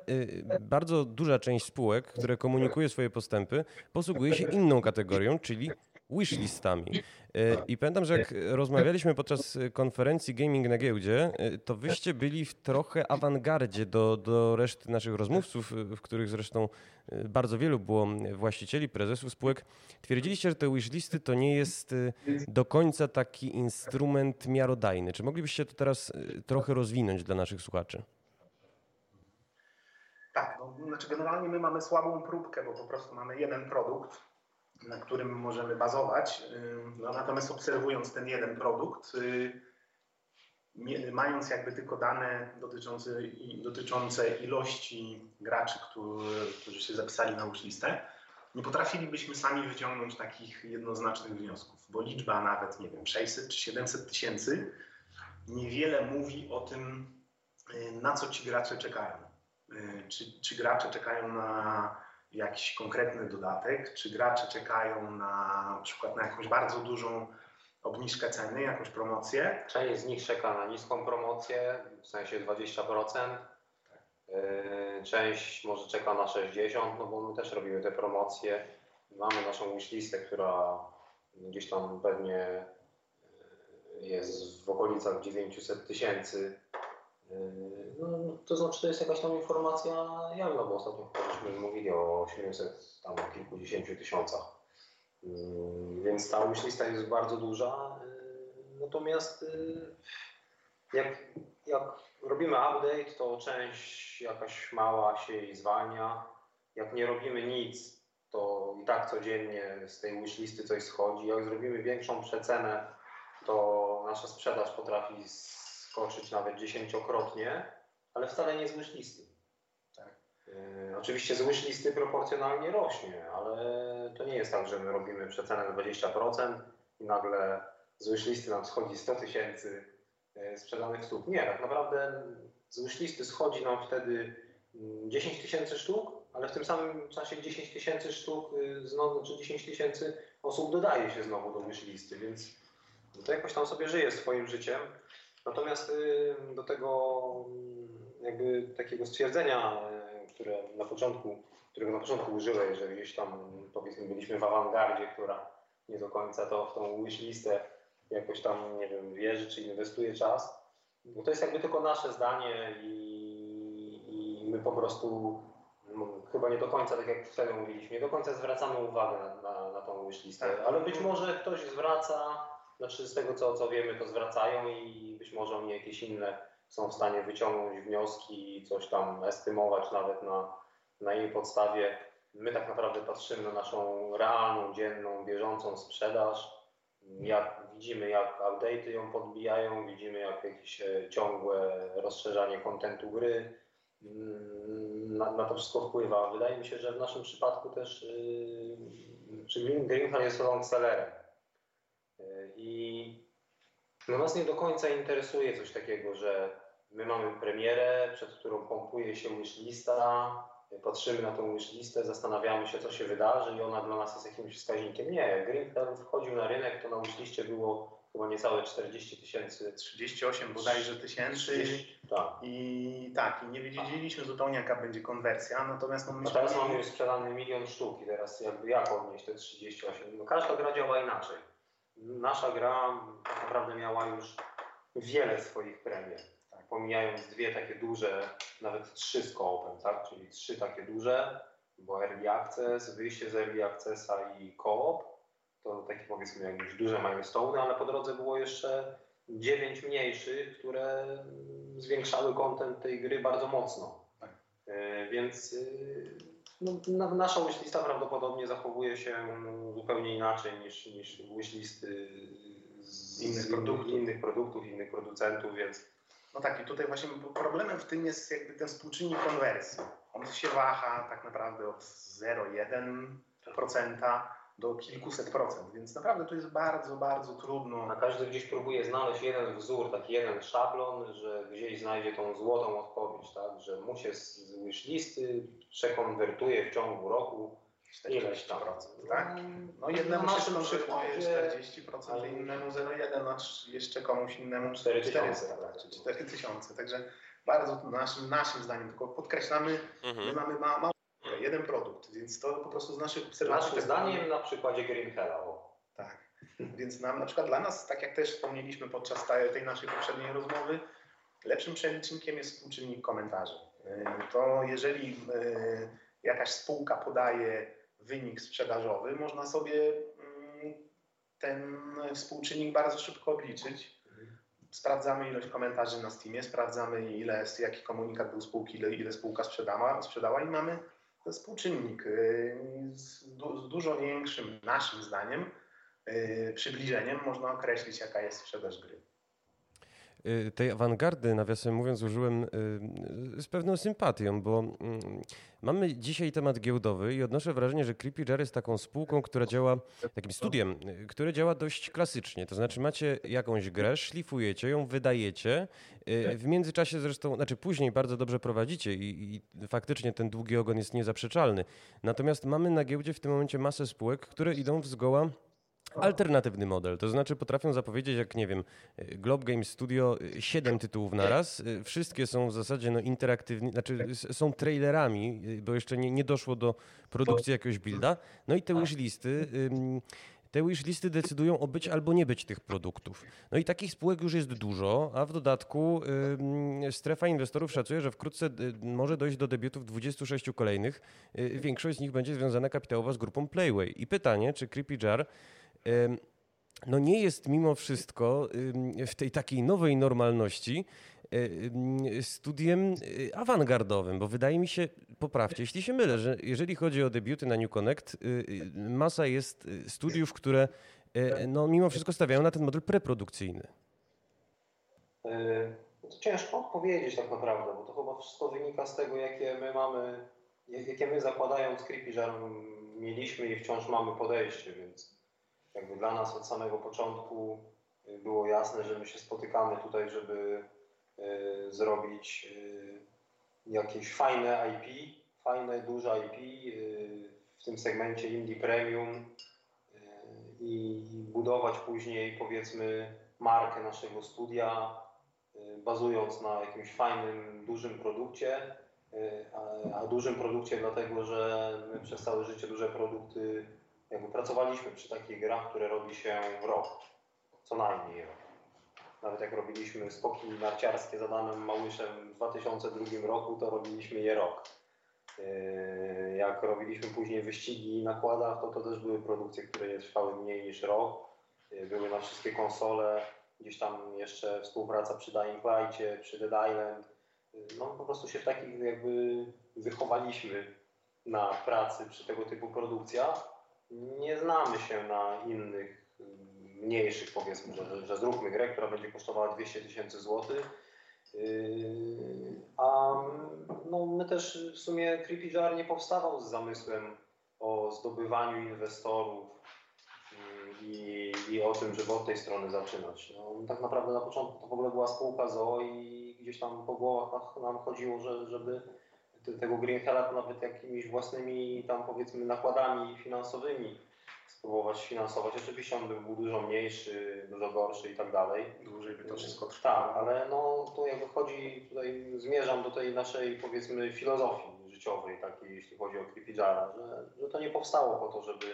bardzo duża część spółek, które komunikuje swoje postępy, posługuje się inną kategorią, czyli wishlistami. E, I pamiętam, że jak rozmawialiśmy podczas konferencji Gaming na giełdzie, e, to wyście byli w trochę awangardzie do, do reszty naszych rozmówców, e, w których zresztą bardzo wielu było właścicieli, prezesów spółek. Twierdziliście, że te wishlisty to nie jest do końca taki instrument miarodajny. Czy moglibyście to teraz trochę rozwinąć dla naszych słuchaczy? Tak, no, znaczy generalnie my mamy słabą próbkę, bo po prostu mamy jeden produkt, na którym możemy bazować. No, natomiast obserwując ten jeden produkt, y, mając jakby tylko dane dotyczące, dotyczące ilości graczy, którzy się zapisali na listę, nie potrafilibyśmy sami wyciągnąć takich jednoznacznych wniosków, bo liczba nawet, nie wiem, 600 czy 700 tysięcy niewiele mówi o tym, y, na co ci gracze czekają. Y, czy, czy gracze czekają na jakiś konkretny dodatek, czy gracze czekają na, na przykład na jakąś bardzo dużą obniżkę ceny, jakąś promocję. Część z nich czeka na niską promocję, w sensie 20%. Tak. Yy, część może czeka na 60, no bo my też robimy te promocje. Mamy naszą wishlistę, która gdzieś tam pewnie yy, jest w okolicach 900 tysięcy No, to znaczy, to jest jakaś tam informacja jawna, bo ostatnio żeśmy mówili o 800, tam kilkudziesięciu tysiącach. Więc ta myślista jest bardzo duża. Natomiast jak, jak robimy update, to część jakaś mała się zwalnia. Jak nie robimy nic, to i tak codziennie z tej wishlisty coś schodzi. Jak zrobimy większą przecenę, to nasza sprzedaż potrafi skoczyć nawet dziesięciokrotnie, ale wcale nie z. Tak. Yy, oczywiście z wishlisty proporcjonalnie rośnie, ale to nie jest tak, że my robimy przecenę 20% i nagle z wishlisty nam schodzi 100 tysięcy yy, sprzedanych sztuk. Nie, tak naprawdę z wishlisty schodzi nam wtedy 10 mm, tysięcy sztuk, ale w tym samym czasie 10 tysięcy sztuk y, znowu, czy 10 tysięcy osób dodaje się znowu do wishlisty, więc to jakoś tam sobie żyje swoim życiem. Natomiast y, do tego mm, jakby takiego stwierdzenia, y, które na początku, którego na początku użyłeś, że gdzieś tam powiedzmy byliśmy w awangardzie, która nie do końca to w tą wishlistę jakoś tam, nie wiem, wierzy czy inwestuje czas, bo to jest jakby tylko nasze zdanie i, i my po prostu chyba nie do końca, tak jak wtedy mówiliśmy, nie do końca zwracamy uwagę na, na, na tą listę, tak. ale być może ktoś zwraca, znaczy z tego co, co wiemy, to zwracają i być może oni jakieś inne są w stanie wyciągnąć wnioski i coś tam estymować nawet na, na jej podstawie. My tak naprawdę patrzymy na naszą realną, dzienną, bieżącą sprzedaż. Jak widzimy, jak update'y ją podbijają, widzimy jak jakieś e, ciągłe rozszerzanie kontentu gry, na, na, to wszystko wpływa. Wydaje mi się, że w naszym przypadku też yy, Greenhand jest sellerem. Yy, I no nas nie do końca interesuje coś takiego, że my mamy premierę, przed którą pompuje się wishlista, patrzymy na tą wishlistę, zastanawiamy się, co się wydarzy i ona dla nas jest jakimś wskaźnikiem. Nie, Greenhand wchodził na rynek, to na wishliście było chyba niecałe 40 tysięcy. 38 bodajże tysięcy. Tak. I tak, i nie wiedzieliśmy zupełnie jaka będzie konwersja, natomiast no my... A teraz mamy już sprzedany milion sztuk i teraz jakby jak odnieść te 38? No każda gra działa inaczej. Nasza gra tak naprawdę miała już wiele swoich premier. Tak, pomijając dwie takie duże, nawet trzy z koopem, tak? czyli trzy takie duże, bo Early Access, wyjście z Early Accessa i koop to takie powiedzmy jakieś duże milestone, ale po drodze było jeszcze dziewięć mniejszych, które zwiększały kontent tej gry bardzo mocno. Tak. E, więc e, no, nasza wishlista prawdopodobnie zachowuje się zupełnie inaczej niż, niż wishlisty z innych produktów. innych produktów, innych producentów, więc no tak, i tutaj właśnie problemem w tym jest jakby ten współczynnik konwersji. On się waha tak naprawdę od 0,1% do kilkuset procent, więc naprawdę to jest bardzo, bardzo trudno. A każdy gdzieś próbuje znaleźć jeden wzór, taki jeden szablon, że gdzieś znajdzie tą złotą odpowiedź, tak? że mu się z wishlisty przekonwertuje w ciągu roku ileś tam. Procent, tak? No jednemu no, się konwertuje 40%, ale... innemu 0,1, a jeszcze komuś innemu 400, tak, czy 4000. Także bardzo naszym, naszym zdaniem, tylko podkreślamy, mhm. my mamy mało jeden produkt, więc to po prostu z naszych obserwacji... Naszym zdaniem na przykładzie Green Hella. Tak, więc nam, na przykład dla nas, tak jak też wspomnieliśmy podczas tej naszej poprzedniej rozmowy, lepszym przelicznikiem jest współczynnik komentarzy. Y, to jeżeli y, jakaś spółka podaje wynik sprzedażowy, można sobie mm, ten współczynnik bardzo szybko obliczyć. Sprawdzamy ilość komentarzy na Steamie, sprawdzamy ile, jaki komunikat był spółki, ile, ile spółka sprzedała, sprzedała i mamy współczynnik y, z, du z dużo większym, naszym zdaniem, y, przybliżeniem można określić, jaka jest sprzedaż gry. Y, tej awangardy, nawiasem mówiąc, użyłem z pewną sympatią, bo mm, mamy dzisiaj temat giełdowy i odnoszę wrażenie, że Creepy Jar jest taką spółką, która działa, takim studiem, które działa dość klasycznie. To znaczy macie jakąś grę, szlifujecie ją, wydajecie, w międzyczasie zresztą, znaczy później bardzo dobrze prowadzicie i, i faktycznie ten długi ogon jest niezaprzeczalny. Natomiast mamy na giełdzie w tym momencie masę spółek, które idą w zgoła alternatywny model. To znaczy potrafią zapowiedzieć, jak nie wiem, Globe Game Studio, siedem tytułów na raz. Wszystkie są w zasadzie no, interaktywne, znaczy są trailerami, bo jeszcze nie, nie doszło do produkcji jakiegoś builda. No i te już listy te wishlisty decydują o być albo nie być tych produktów. No i takich spółek już jest dużo, a w dodatku y, strefa inwestorów szacuje, że wkrótce y, może dojść do debiutów 26 kolejnych. Y, większość z nich będzie związana kapitałowo z grupą Playway. I pytanie, czy Creepy Jar no nie jest mimo wszystko w tej takiej nowej normalności studiem awangardowym, bo wydaje mi się, poprawcie, jeśli się mylę, że jeżeli chodzi o debiuty na New Connect, masa jest studiów, które no, mimo wszystko stawiają na ten model preprodukcyjny. E, no ciężko odpowiedzieć tak naprawdę, bo to chyba wszystko wynika z tego, jakie my mamy, jakie my zakładając Creepy mieliśmy i wciąż mamy podejście, więc jakby dla nas od samego początku y, było jasne, że my się spotykamy tutaj, żeby y, zrobić y, jakieś fajne IP, fajne, duże IP w tym segmencie indie premium i budować później powiedzmy markę naszego studia, bazując na jakimś fajnym, dużym produkcie, a, a dużym produkcie dlatego, że my przez całe życie duże produkty jakby pracowaliśmy przy takich grach, które robi się rok, co najmniej rok. Nawet jak robiliśmy skoki narciarskie z Adamem Małyszem w 2002 roku, to robiliśmy je rok. Yy, jak robiliśmy później wyścigi na kładach, to to też były produkcje, które nie trwały mniej niż rok. Yy, były na wszystkie konsole, gdzieś tam jeszcze współpraca przy Dying Light, przy Dead Island. Yy, no po prostu się w takich jakby wychowaliśmy na pracy przy tego typu produkcjach nie znamy się na innych mniejszych, powiedzmy, że, że zróbmy grę, która będzie kosztowała 200 tysięcy złotych. Yy, a no, my też w sumie Creepy Jar nie powstawał z zamysłem o zdobywaniu inwestorów yy, i, i o tym, żeby od tej strony zaczynać. No, tak naprawdę na początku to w ogóle była spółka ZOO i gdzieś tam po głowach nam chodziło, że, żeby tego Greenhella nawet jakimiś własnymi tam powiedzmy nakładami finansowymi spróbować finansować. Oczywiście on by był dużo mniejszy, dużo gorszy i tak dalej. Dłużej by to wszystko trwało. Tak, ale no to jakby chodzi, tutaj zmierzam do tej naszej powiedzmy filozofii życiowej, takiej jeśli chodzi o Creepyjara, że, że to nie powstało po to, żeby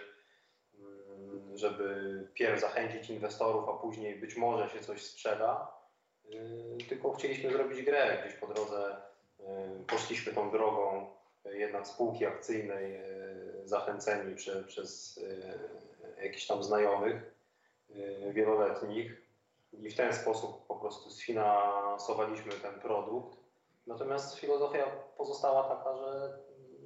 mm, żeby pierw zachęcić inwestorów, a później być może się coś sprzeda, yy, tylko chcieliśmy zrobić grę gdzieś po drodze poszliśmy tą drogą e, jednak spółki akcyjnej, e, zachęceni prze, przez jakichś tam znajomych wieloletnich i w ten sposób po prostu sfinansowaliśmy ten produkt. Natomiast filozofia pozostała taka, że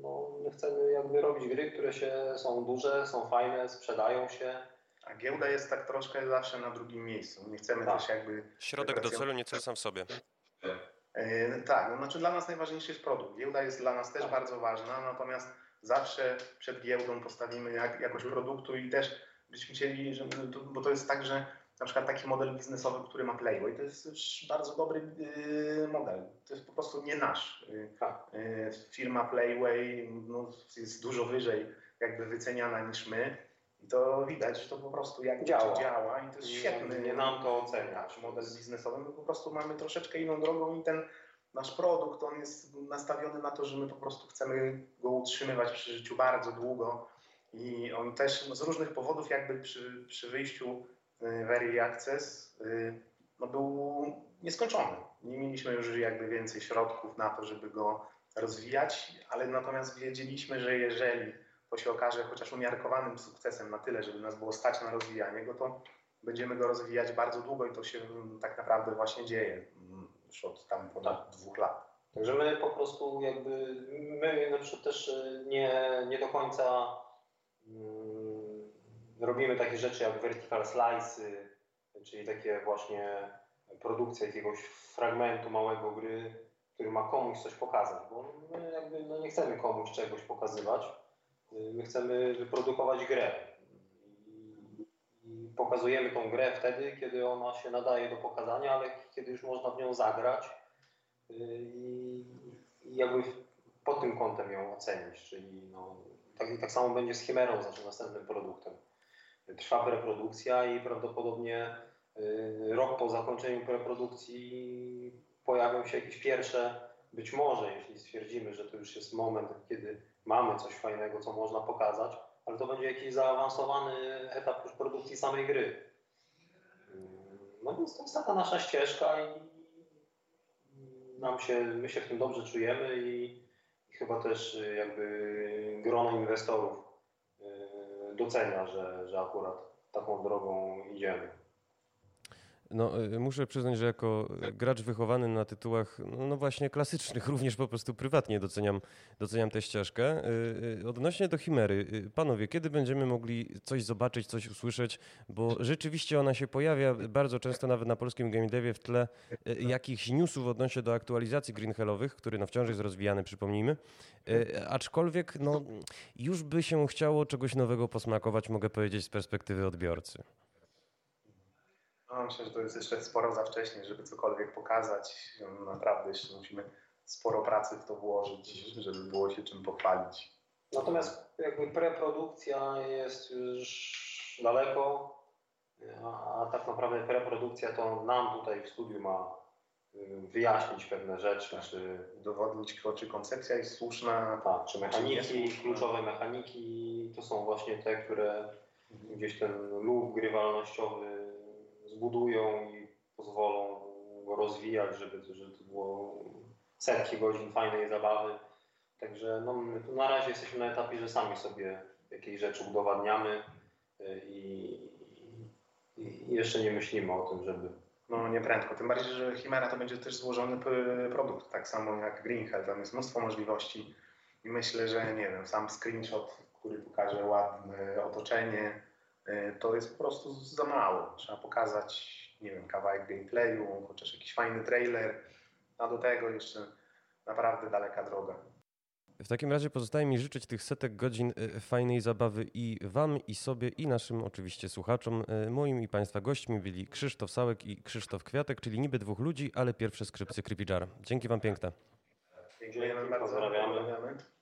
no, my chcemy jakby robić gry, które się, są duże, są fajne, sprzedają się. A giełda jest tak troszkę zawsze na drugim miejscu. Nie chcemy tak. też jakby... Środek do celu, nie cel sam w sobie. E, tak, no znaczy dla nas najważniejszy jest produkt. Giełda jest dla nas też tak. bardzo ważna, natomiast zawsze przed giełdą postawimy jak, jakość mhm. produktu i też byśmy chcieli, że, bo to jest tak, że na przykład taki model biznesowy, który ma Playway, to jest bardzo dobry yy, model. To jest po prostu nie nasz. Yy, firma Playway no, jest dużo wyżej jakby wyceniana niż my. I to widać, że to po prostu jak działa, działa i to jest świetny. Nie nam to oceniać. Model biznesowy, my po prostu mamy troszeczkę inną drogą i ten nasz produkt, on jest nastawiony na to, że my po prostu chcemy go utrzymywać przy życiu bardzo długo i on też z różnych powodów jakby przy, przy wyjściu Very Access y, no, był nieskończony. Nie mieliśmy już jakby więcej środków na to, żeby go rozwijać, ale natomiast wiedzieliśmy, że jeżeli to się okaże chociaż umiarkowanym sukcesem na tyle, żeby nas było stać na rozwijanie go, to będziemy go rozwijać bardzo długo i to się mm, tak naprawdę właśnie dzieje mm, już od tam ponad tak. dwóch lat. Także my po prostu jakby, my na przykład też y, nie, nie do końca mm, robimy takie rzeczy jak vertical slice, czyli takie właśnie produkcja jakiegoś fragmentu małego gry, który ma komuś coś pokazać, bo my jakby no nie chcemy komuś czegoś pokazywać, My chcemy wyprodukować grę. I pokazujemy tą grę wtedy, kiedy ona się nadaje do pokazania, ale kiedy już można w nią zagrać i, i jakby pod tym kątem ją ocenić. Czyli no, tak, tak samo będzie z Chimerą, znaczy następnym produktem. Trwa preprodukcja i prawdopodobnie y, rok po zakończeniu preprodukcji pojawią się jakieś pierwsze, być może jeśli stwierdzimy, że to już jest moment, kiedy mamy coś fajnego, co można pokazać, ale to będzie jakiś zaawansowany etap już produkcji samej gry. No więc to jest taka nasza ścieżka i nam się, my się w tym dobrze czujemy i, i chyba też jakby grono inwestorów y, docenia, że, że akurat taką drogą idziemy. No, y, muszę przyznać, że jako gracz wychowany na tytułach, no, no właśnie klasycznych, *laughs* również po prostu prywatnie doceniam, doceniam tę ścieżkę. Y, y, Odnośnie do Chimery, panowie, kiedy będziemy mogli coś zobaczyć, coś usłyszeć, bo rzeczywiście ona się pojawia bardzo często nawet na polskim game devie w tle jakichś newsów odnośnie do aktualizacji Green Hellowych, który no wciąż jest rozwijany, przypomnijmy. Aczkolwiek no, już by się chciało czegoś nowego posmakować, mogę powiedzieć, z perspektywy odbiorcy. No, myślę, że to jest jeszcze sporo za wcześnie, żeby cokolwiek pokazać. Naprawdę jeszcze musimy sporo pracy w to włożyć, żeby było się czym pochwalić. Natomiast jakby preprodukcja jest już daleko, a, tak naprawdę preprodukcja to nam tutaj w studiu ma y, wyjaśnić pewne rzeczy, tak. czy udowodnić, czy koncepcja jest słuszna. Tak, czy mechaniki, kluczowe mechaniki to są właśnie te, które gdzieś ten lub grywalnościowy zbudują i pozwolą go rozwijać, żeby, żeby to było setki godzin fajnej zabawy. Także no, my tu na razie jesteśmy na etapie, że sami sobie jakieś rzeczy udowadniamy y, i, i jeszcze nie myślimy o tym, żeby no nie prędko. Tym bardziej, że Chimera to będzie też złożony produkt, tak samo jak Green Hell. Tam jest mnóstwo możliwości i myślę, że nie wiem, sam screenshot, który pokaże ładne otoczenie, to jest po prostu za mało. Trzeba pokazać, nie wiem, kawałek gameplayu, chociaż jakiś fajny trailer, a do tego jeszcze naprawdę daleka droga. W takim razie pozostaje mi życzyć tych setek godzin y, fajnej zabawy i Wam, i sobie, i naszym oczywiście słuchaczom. Y, moim i Państwa gośćmi byli Krzysztof Sałek i Krzysztof Kwiatek, czyli niby dwóch ludzi, ale pierwsze skrzypce Creepy Jar. Dzięki Wam piękne. Dziękujemy bardzo. Pozdrawiamy.